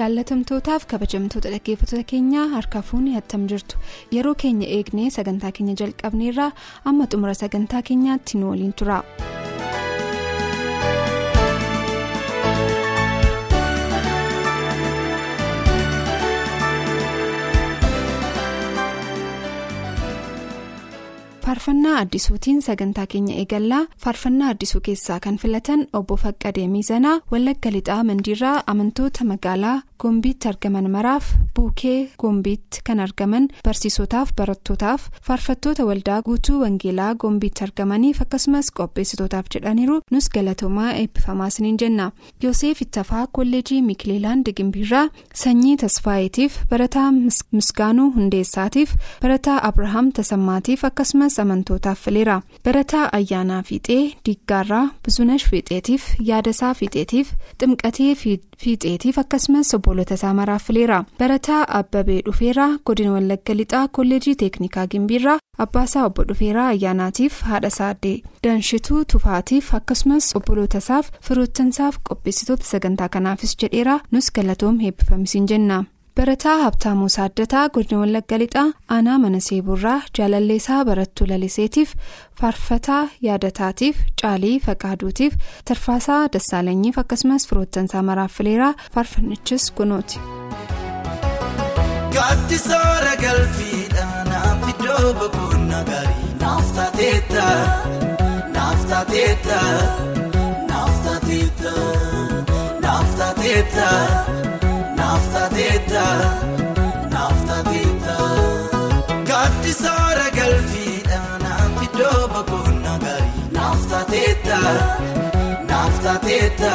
Jaallatamtootaaf kabajamtoota dhaggeeffattoota keenyaa harka fuunni attam jirtu yeroo keenya eegnee sagantaa keenya jalqabneerraa amma xumura sagantaa keenyaatti nu waliin tura. Faarfannaa addisuutiin sagantaa keenya eegallaa faarfannaa addisuu keessaa kan filatan obbo faqqadee miizanaa wallagga lixaa mandiirraa amantoota magaalaa goombiitti argaman maraaf buukee goombiitti kan argaman barsiisotaaf barattootaaf faarfattoota waldaa guutuu wangeelaa goombiitti argamaniif akkasumas qopheessitootaaf jedhaniiru nus galatoomaa eebbifamaa isiniin jenna. Yoosef ittafaa kolleejii mikileelaan gimbiirraa sanyii tasfaayeetiif barataa misgaanuu hundeessaatiif barataa abrahaam tasammaatiif akkasumas amantootaaf fileera barataa ayyaanaa fiixee diiggaarraa buzunash fiixeetiif yaadasaa fiixeetiif ximqatee fiixeetiif akkasumas obbolota isaa maraaf fileera barataa abbabee dhufeeraa godina wallagga lixaa kolleejii teeknikaa gimbiirraa abbaasaa obbo dhufeeraa ayyaanaatiif haadha saaddee danshituu tufaatiif akkasumas obboloota isaaf firoottansaaf qopheessitoota sagantaa kanaafis jedheera nus galatoom heebbifamisiin jenna. Barataa habtaamuu saaddataa godina wallagga lixaa aanaa mana seeburraa jaalalleessaa barattuu laliseetiif faarfataa yaadataatiif caalii faqaaduutiif tarfaasaa dassaalanyiif akkasumas firoottansaa maraaf fileeraa faarfannichis kunuuti. Gaaddisoora galfiidhaan naaf iddoo boqonnaa gaarii naaf taateetta naaf taateetta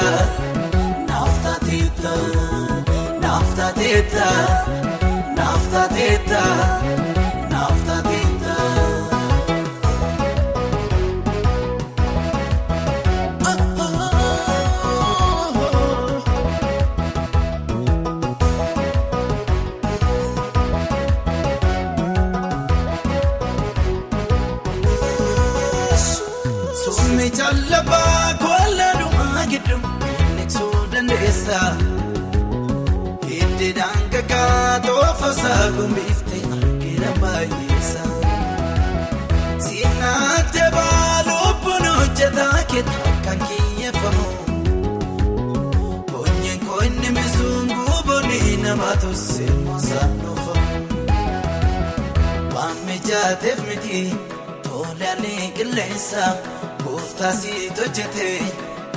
naaf taateetta naaf taateetta. Naaftateeta dandeessa. Hiddeedhaan kakkaa toofasaa gombiiftee argina baay'eessa. Siinaattee baalubbuun hojjetaa keetaa kan kiyyeeffamu. Koonyeen koonni misuun guuboonni nama tossee moosaan dhufamu. Waan mijaateef miti tolaalee qilleensa. Kooftaasii tojjatee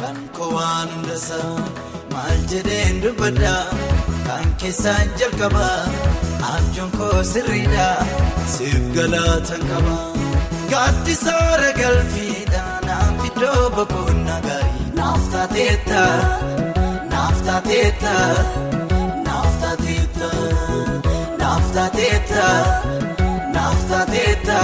kan kowaan hundasaa maal jedheen dubbadha kan keessaan jalqaba abjuun koo sirriidha siif galaatan qaba. Gaaddisoora galfiidhaan naaf iddoo boqonnaa gaarii naaf taateetta naaf taateetta naaf taateetta naaf taateetta naaf taateetta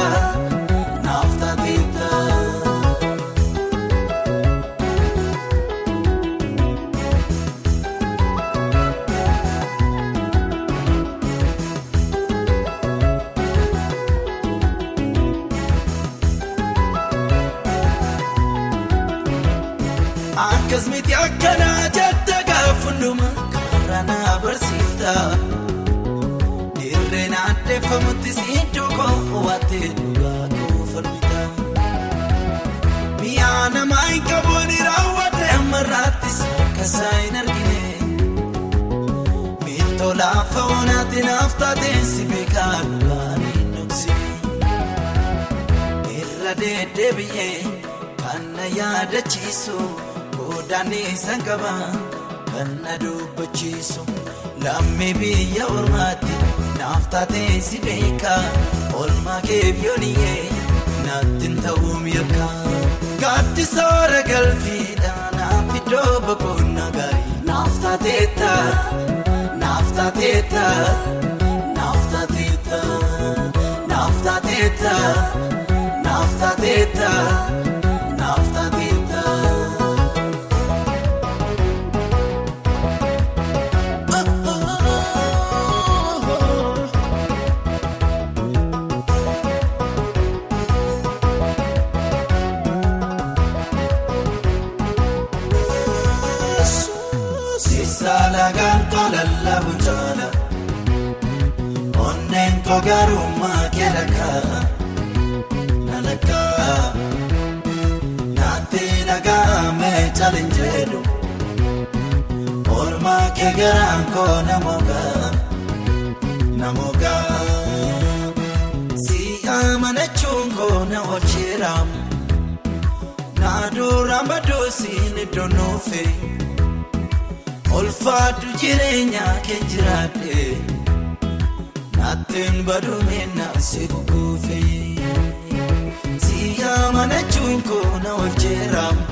Akkasumatti akkanaa jette karaa na barsiifta. Dirreen addeeffamutti siddoo koo waattee dhugaa koo falmita. Mi'a namaa hin qabuun raawwadde ammarraattis akkasaa hin argine. Miiltoo laafa oonaatti naaf taateen si beekaa dhugaa hin dhoksine. Irra deddeebi'ee kan na yaadachiisu. Daandii sangaba kan na dubbachiisu lammii biyya ormaatti naaf taatee si beeka olmaa kee biyyooniyyee naattiin ta'uun yakka gaaddisoora galfiidhaan naaf iddoo boqonnaa gaarii naaf taateetta naaf taateetta naaf taateetta naaf taateetta naaf taateetta onneen kogarummaa keelakaa nalakaa naatti dhagahamee chalinjeedhu olmaa kee garaan koo namogaa namogaa si amanachuun koo na oolcheeramu naaduraan baduusiin iddoo nuufee. Olfaatu jireenya kee jiraadhe naattiin baduumina si kukuufe si amanachuun koo na oolcheeramu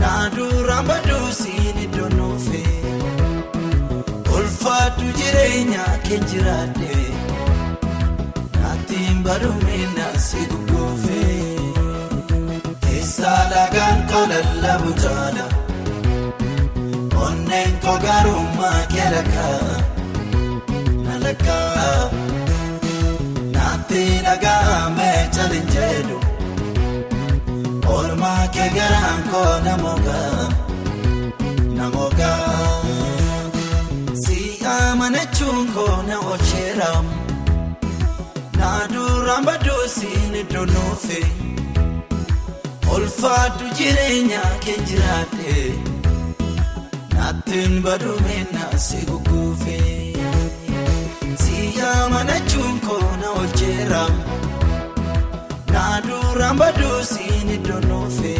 naaduraan baduusiin iddoo nuufe olfaatu jireenya kee jiraadhe naattiin baduumina si kukuufe keessaa lagaan kolalla bujaala. Onneen kogarummaa keelakaa nalakaa naatti dhagahamee chalinjeedhu olmaa kee garaan koo namogaa namogaa si amanachuun koo na oolcheeramu naaduraan baduusiin iddoo nuufe olfaatu jireenya kee jiraadhe. Naattiin baduumina si kukuufe si amanachuun koo na oolcheeramu naaduraan baduusiin iddoo nuufe.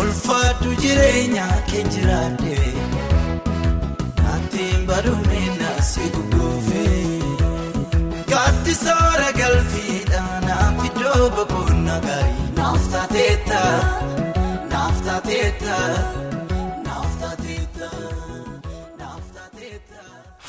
Olfaatu jireenya kee jiraadhe naattiin baduumina si kukuufe gaaddisoora galfiidhaan naaf iddoo boqonnaa gaarii. Naaf taateetta naaf taateetta.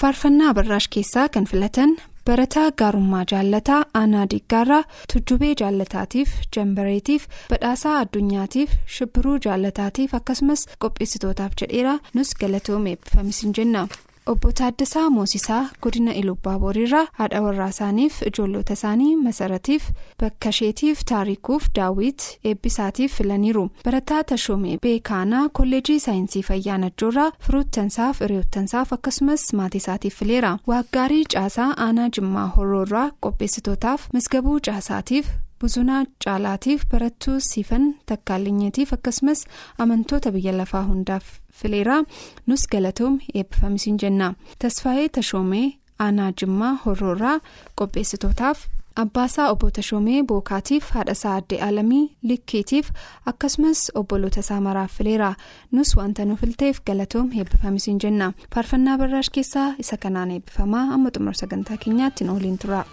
Faarfannaa abarraash keessaa kan filatan barataa gaarummaa jaallataa aanaa diggaarraa tujjubee jaallataatiif jambareetiif badhaasaa addunyaatiif shibbiruu jaallataatiif akkasumas qopheessitootaaf jedheera nus galatoomee eebbifamis hin jenna. Obbo Taaddasaa Moosisaa godina Ilubbaa Booriirraa haadha warraa isaaniif ijoollota isaanii masaratiif bakkasheetiif taarikuuf daawwit eebbisaatiif filaniiru barataa tashoomee beekaanaa kolleejii saayinsii fayyaa najjoorraa firoottansaaf hiriyoottansaaf akkasumas maatiisaatiif fileera waaggaarii caasaa aanaa jimmaa horoorraa qopheessitootaaf misgabuu caasaatiif. Buzunaa caalaatiif barattuu siifan takkaalinyeetiif akkasumas amantoota biyya lafaa hundaaf fileeraa nus galatoom eebbifamisiin jenna tasfaayee tashoomee aanaa jimmaa horoorraa qopheessitootaaf abbaasaa obbo tashoomee bookaatiif haadhasaa addee alamii likkiitiif akkasumas obboloota isaa maraaf fileera nus wanta nu filteef galatoom eebbifamisiin jenna faarfannaa barraash keessaa isa kanaan eebbifamaa amma xumura sagantaa keenyaatti ooliin tura.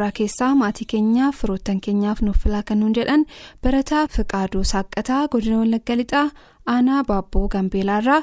Abarraa keessaa maatii keenyaaf firoottan keenyaaf nuuf filaa kan nuun jedhan barataa Fiqaaduu Saaqqataa godina Wallagga Lixaa aanaa Baabboo Gambeelaarraa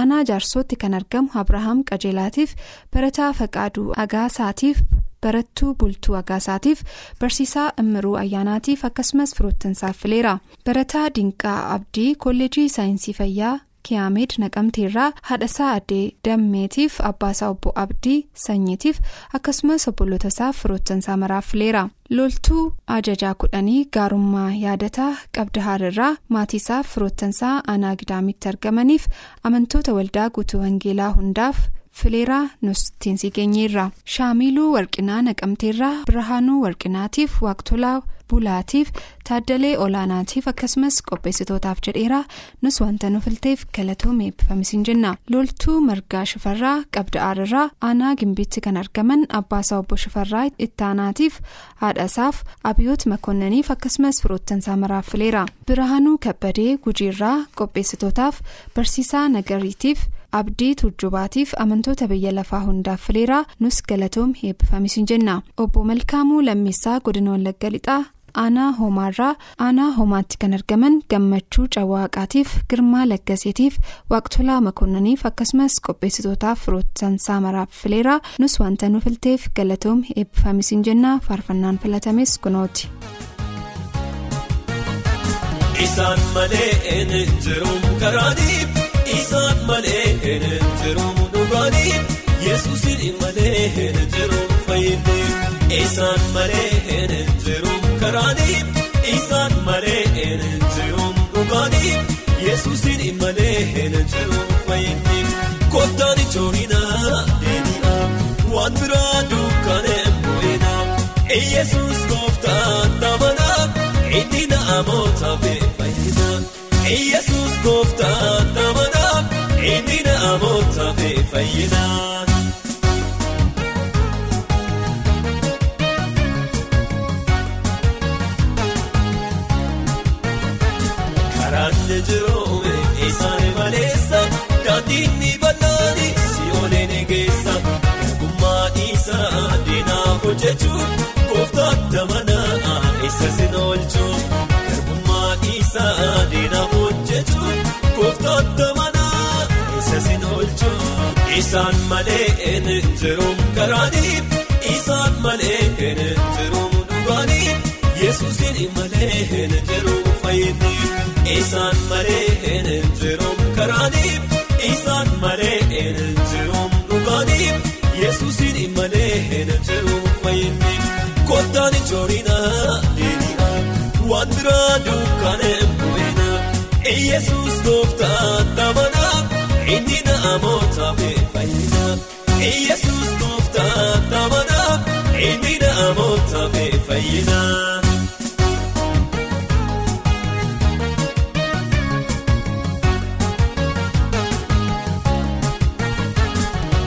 aanaa jaarsootti kan argamu Abirahaam Qajeelaatiif barataa Fiqaaduu Agaasaatiif barattuu bultuu Agaasaatiif barsiisaa Immiruu Ayyaanaatiif akkasumas firoottansaaf fileera barataa Dinqaa Abdii kolleejii saayinsii fayyaa. Kiyaameed naqamteerraa haadhasaa addee dammeetiif abbaasaa obbo abdii sanyiitiif akkasumas obboloota isaaf firoottansaa maraaf fileera loltuu ajajaa kudhanii gaarummaa yaadataa qabda haararraa maatii isaaf firoottansaa aanaa gidaamitti argamaniif amantoota waldaa guutuu wangeelaa hundaaf fileeraa nustiin geenyeerra shaamiluu warqinaa naqamteerraa birhaanuu warqinaatiif waaqtolaa bulaatiif taaddalee olaanaatiif akkasumas qopheessitootaaf jedheeraa nus wanta nu filteef galatoomee eebbifamisiin jenna loltuu margaa shifarraa qabda aararraa aanaa gimbiitti kan argaman abbaasaa obbo shifarraa ittaanaatiif haadhasaaf abiyoot makoonnaniif akkasumas firoottansaa maraaf fileera birhaanuu kabbadee gujiirraa qopheessitootaaf barsiisaa nagariitiif. abdii turjubaatiif amantoota biyya lafaa hundaaf fileeraa nus galatoom eebbifamisiin jenna obbo malkaamuu lammeessaa godina wallagga lixaa aanaa homaarraa aanaa homaatti kan argaman gammachuu cawwaaqaatiif girmaa laggaseetiif waaqtolaa makoonnaniif akkasumas qopheessitootaaf firoottansaa maraaf fileeraa nus wanta nu filteef galatoom eebbifamisiin jennaa faarfannaan filatames kunooti. Isaan malee hin jiruun karaanii isaan malee hin jiruun dhugaanii yesuusin malee hin jiruun fayyinni isaan malee hin jiruun karaanii isaan malee hin jiruun dhugaanii yesuusin malee hin jiruun fayyinni kottaan ijoollinaa deebi'aa waan biraa dukkanee bu'inaa yesuus gooftaan tamanaa. Inni namoota fayyada Yesuus gooftaan tamanaa inni namoota fayyada. Bal'aani si olee ni geessa gummaa isaa diinaa hojjechuun gooftaan tamanaa isa sin oolchuun garbummaa isaa diinaa hojjechuun gooftaan tamanaa isa sin oolchuun isaan malee hin jiruun karaanii isaan malee hin jiruun dhugaanii yesuusin malee hin jiruun fayyinni isaan malee hin jiruun karaanii waan biraa dukkanee bu'inaa Yesuus gooftaan tamanaa inni namoota fayyinaa Yesuus gooftaan tamanaa inni namoota fayyinaa.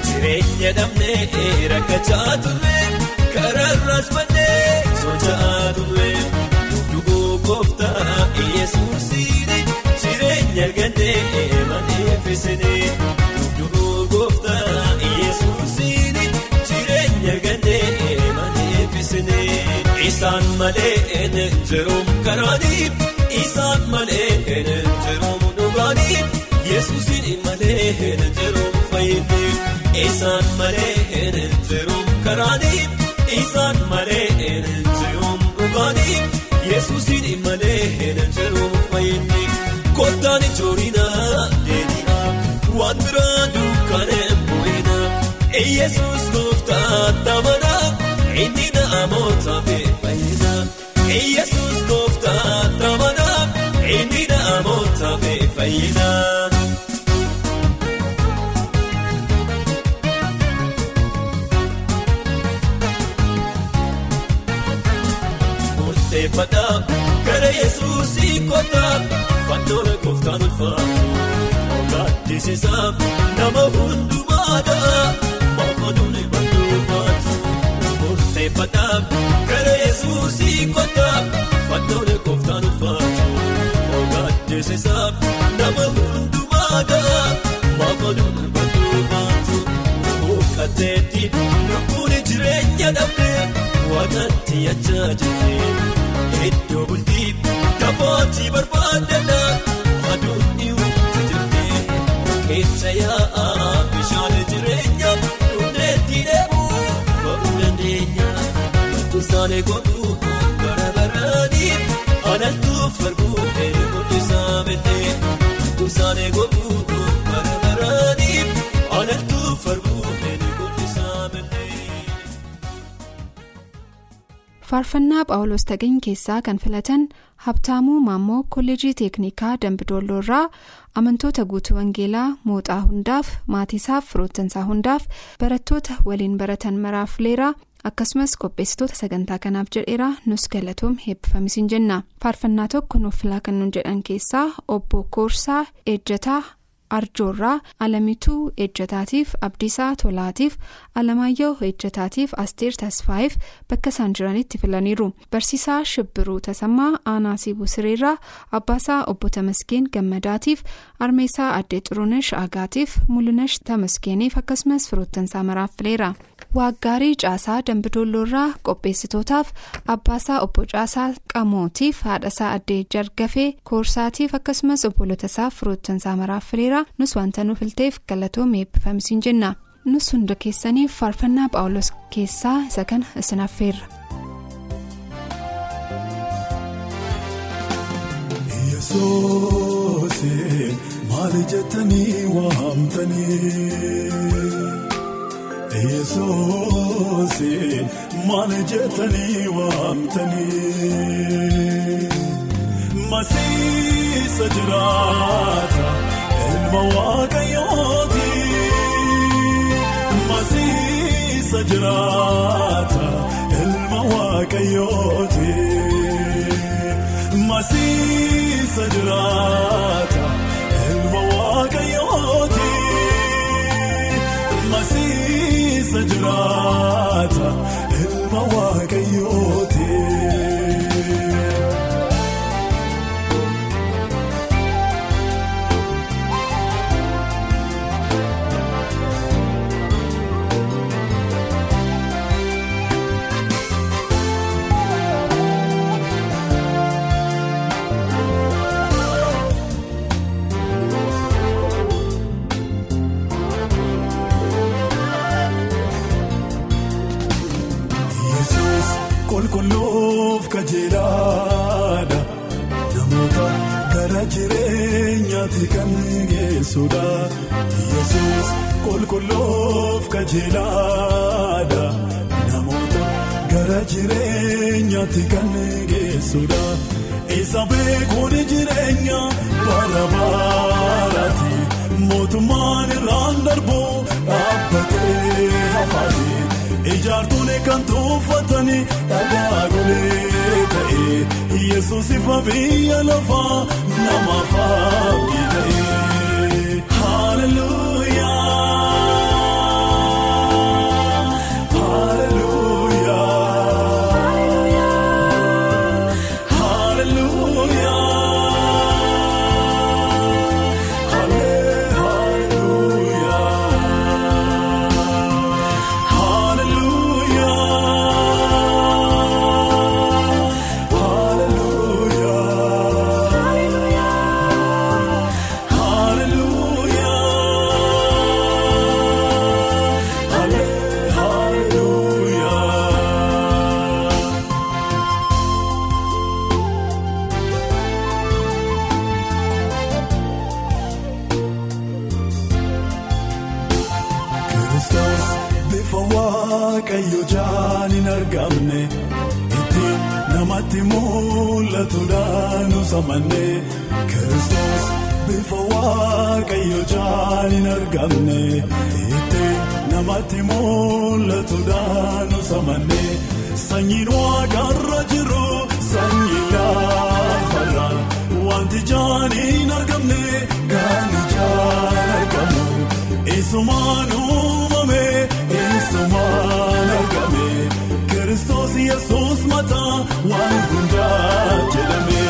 Jireenya dhabnee rakkachaa turre. Kararraas mannee socho'aa malee hin jiruun karaanii isaan malee hin jiruun dhugaanii yesuusiin malee hin jiruun fayyinni isaan malee hin jiruun karaanii. Isaan malee hin jiruun dhugaanii yesuusin malee hin jiruun fayyinni kottaan ijoollinaa deebi'aa waan biraa dukkanee bu'inaa yesuus gooftaan yesuus gooftaan tamanaa inni namoota fayyinaa. Murteeffataa gara yesuusii kottaa fannoon gooftaan ulfaatu ogaatisisaa nama hundumaadhaa mookoduun badduubaatu. Murteeffataa gara yesuusii kottaa gooftaan ulfaatu ogaatisisaa nama hundumaadhaa mookoduun badduubaatu. Mukateetti lubbuun jireenya dhabdee. Waaqatti achaa jirtee iddoo bultii taphaatti barbaadana aduun iwutti jirtee keessa yaa'aa bishaan jireenya dhumdeetti deemuu ba'uu dandeenya bara baraanii alaltuuf farbuu eeguusaa beekee isaanii godhuu bara baraanii alaltuuf farbuu eeguusaa beekee. faarfannaa phaawulos tagany keessaa kan filatan habtaamuu maammoo kolleejii teeknikaa dambidolloo irraa amantoota guutuu wangeelaa mooxaa hundaaf maatiisaaf firoottansaa hundaaf barattoota waliin baratan maraaf leeraa akkasumas qopheessitoota sagantaa kanaaf jedheera. Nus galatoom heebbifamisiin jenna. Faarfannaa tokko nuuf filaa kan nuun jedhan keessaa obbo koorsaa ejjataa arjoorraa alamituu ejjataatiif abdiisaa tolaatiif alamaayyoo ejjataatiif asteer tasfaayiif bakka isaan jiranitti filaniiru. Barsiisaa shibbiruu tasammaa aanaa siibuu sireerraa abbaasaa obbo tamaskeen gammadaatiif armeessaa addee xurunesh agaatiif mul'inash tamaskeeniif akkasumas firoottansaa maraaf fileera. Waaggaarii caasaa dambidoolloorraa qopheessitootaaf abbaasaa obbo caasaa qamootiif haadhasaa addee jargafee koorsaatiif akkasumas obbolotasaaf firoottansaa maraaf fileera nus wanta nu filteef galatoomee eebbifamisiin jenna nus hunda keessaniif faarfannaa phaawulos keessaa isa kana isin affeerra. maali jettanii waamtanii. Yesoosiin maal jettanii waamtanii Masiisa jiraata ilma waaqayyooti Masiisa jiraata ilma waaqayyooti Masiisa jiraata Masiisa jiraata ilma waaqayyooti. Kan tuffatanii dhagaa golee ta'e Yesuus ifa biyya lafaa namaaf abdii ta'e. Hallelujah. Waaqayyo jaan hin argamne ittiin namatti mul'atuudhaan usamanne Kiristoos bifa waaqayyo jaan hin argamne ittiin namatti mul'atuudhaan usamanne sanyiin waaqarra jiru sanyii lafarra wanti jaan hin argamne kan ijaan argamu. Isumaan uumame isumaan argame Kiristoos Yesuus mataa waan hundaa jedhame.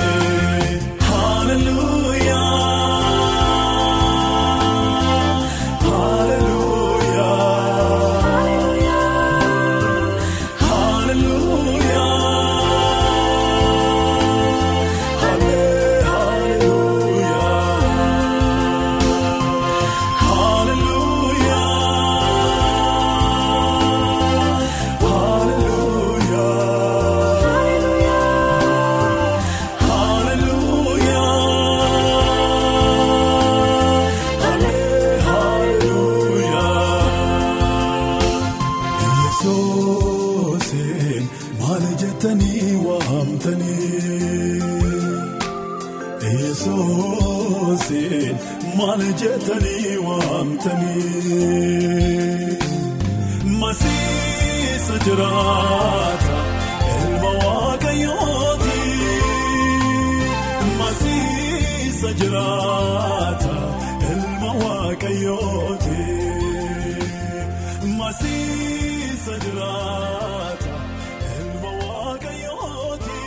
barsiisa jiraata elma waaqayyooti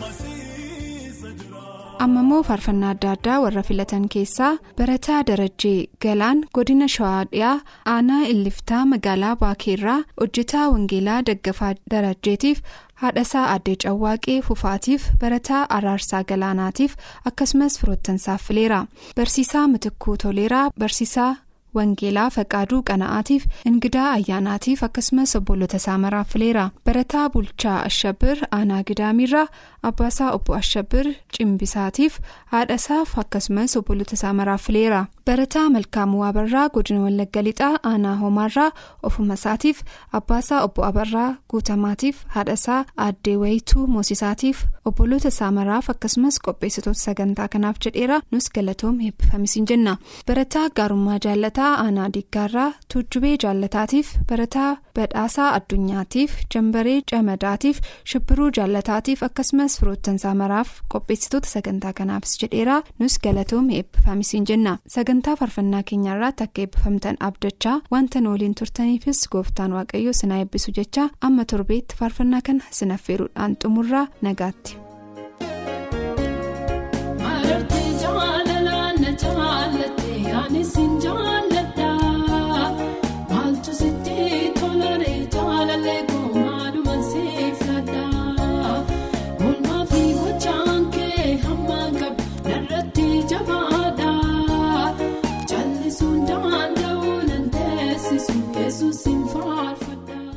barsiisa jiraata. ammamoo faarfannaa adda addaa warra filatan keessaa barataa darajjee galaan godina shawaadhiyaa aanaa illiftaa magaalaa baakeerraa hojjetaa wangeelaa daggafaa darajjeetiif. haadhasaa addee cawwaaqee fufaatiif barataa araarsaa galaanaatiif akkasumas firoottan saafileera barsiisaa mitikkuu toleeraa barsiisaa wangeelaa faqaaduu qana'aatiif ingidaa ayyaanaatiif akkasumas obbolota isaa maraaf fileera barataa bulchaa ashabir aanaa gidaamirraa abbaasaa obbo ashabir cimbisaatiif haadhasaaf akkasumas obbolota isaa maraaf fileera barataa malkaamuu abarraa godina wallagga lixaa aanaa homaarraa ofuma isaatiif abbaasaa obbo abarraa guutamaatiif haadhasaa aaddee wayituu moosisaatiif obbolota isaa maraaf akkasumas qopheessitoota sagantaa kanaaf jedheera nus galatoom eebbifamisiin jenna barataa gaarummaa jaallataa. aanaa diggaarraa tuujjubee jaallataatiif barataa badhaasaa addunyaatiif jambaree camadaatiif shibbiruu jaallataatiif akkasumas firoottansaa maraaf qopheessitoota sagantaa kanaafis jedheera nus galatoom eebbifamisiin jenna sagantaa faarfannaa keenyaarraatti akka eebbifamtan abdachaa wanta nu waliin turtaniifis gooftaan waaqayyoo sinaa eebbisu jecha amma torbeetti faarfannaa kana sinaffeeruudhaan xumurraa nagaatti.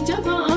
Kanaaf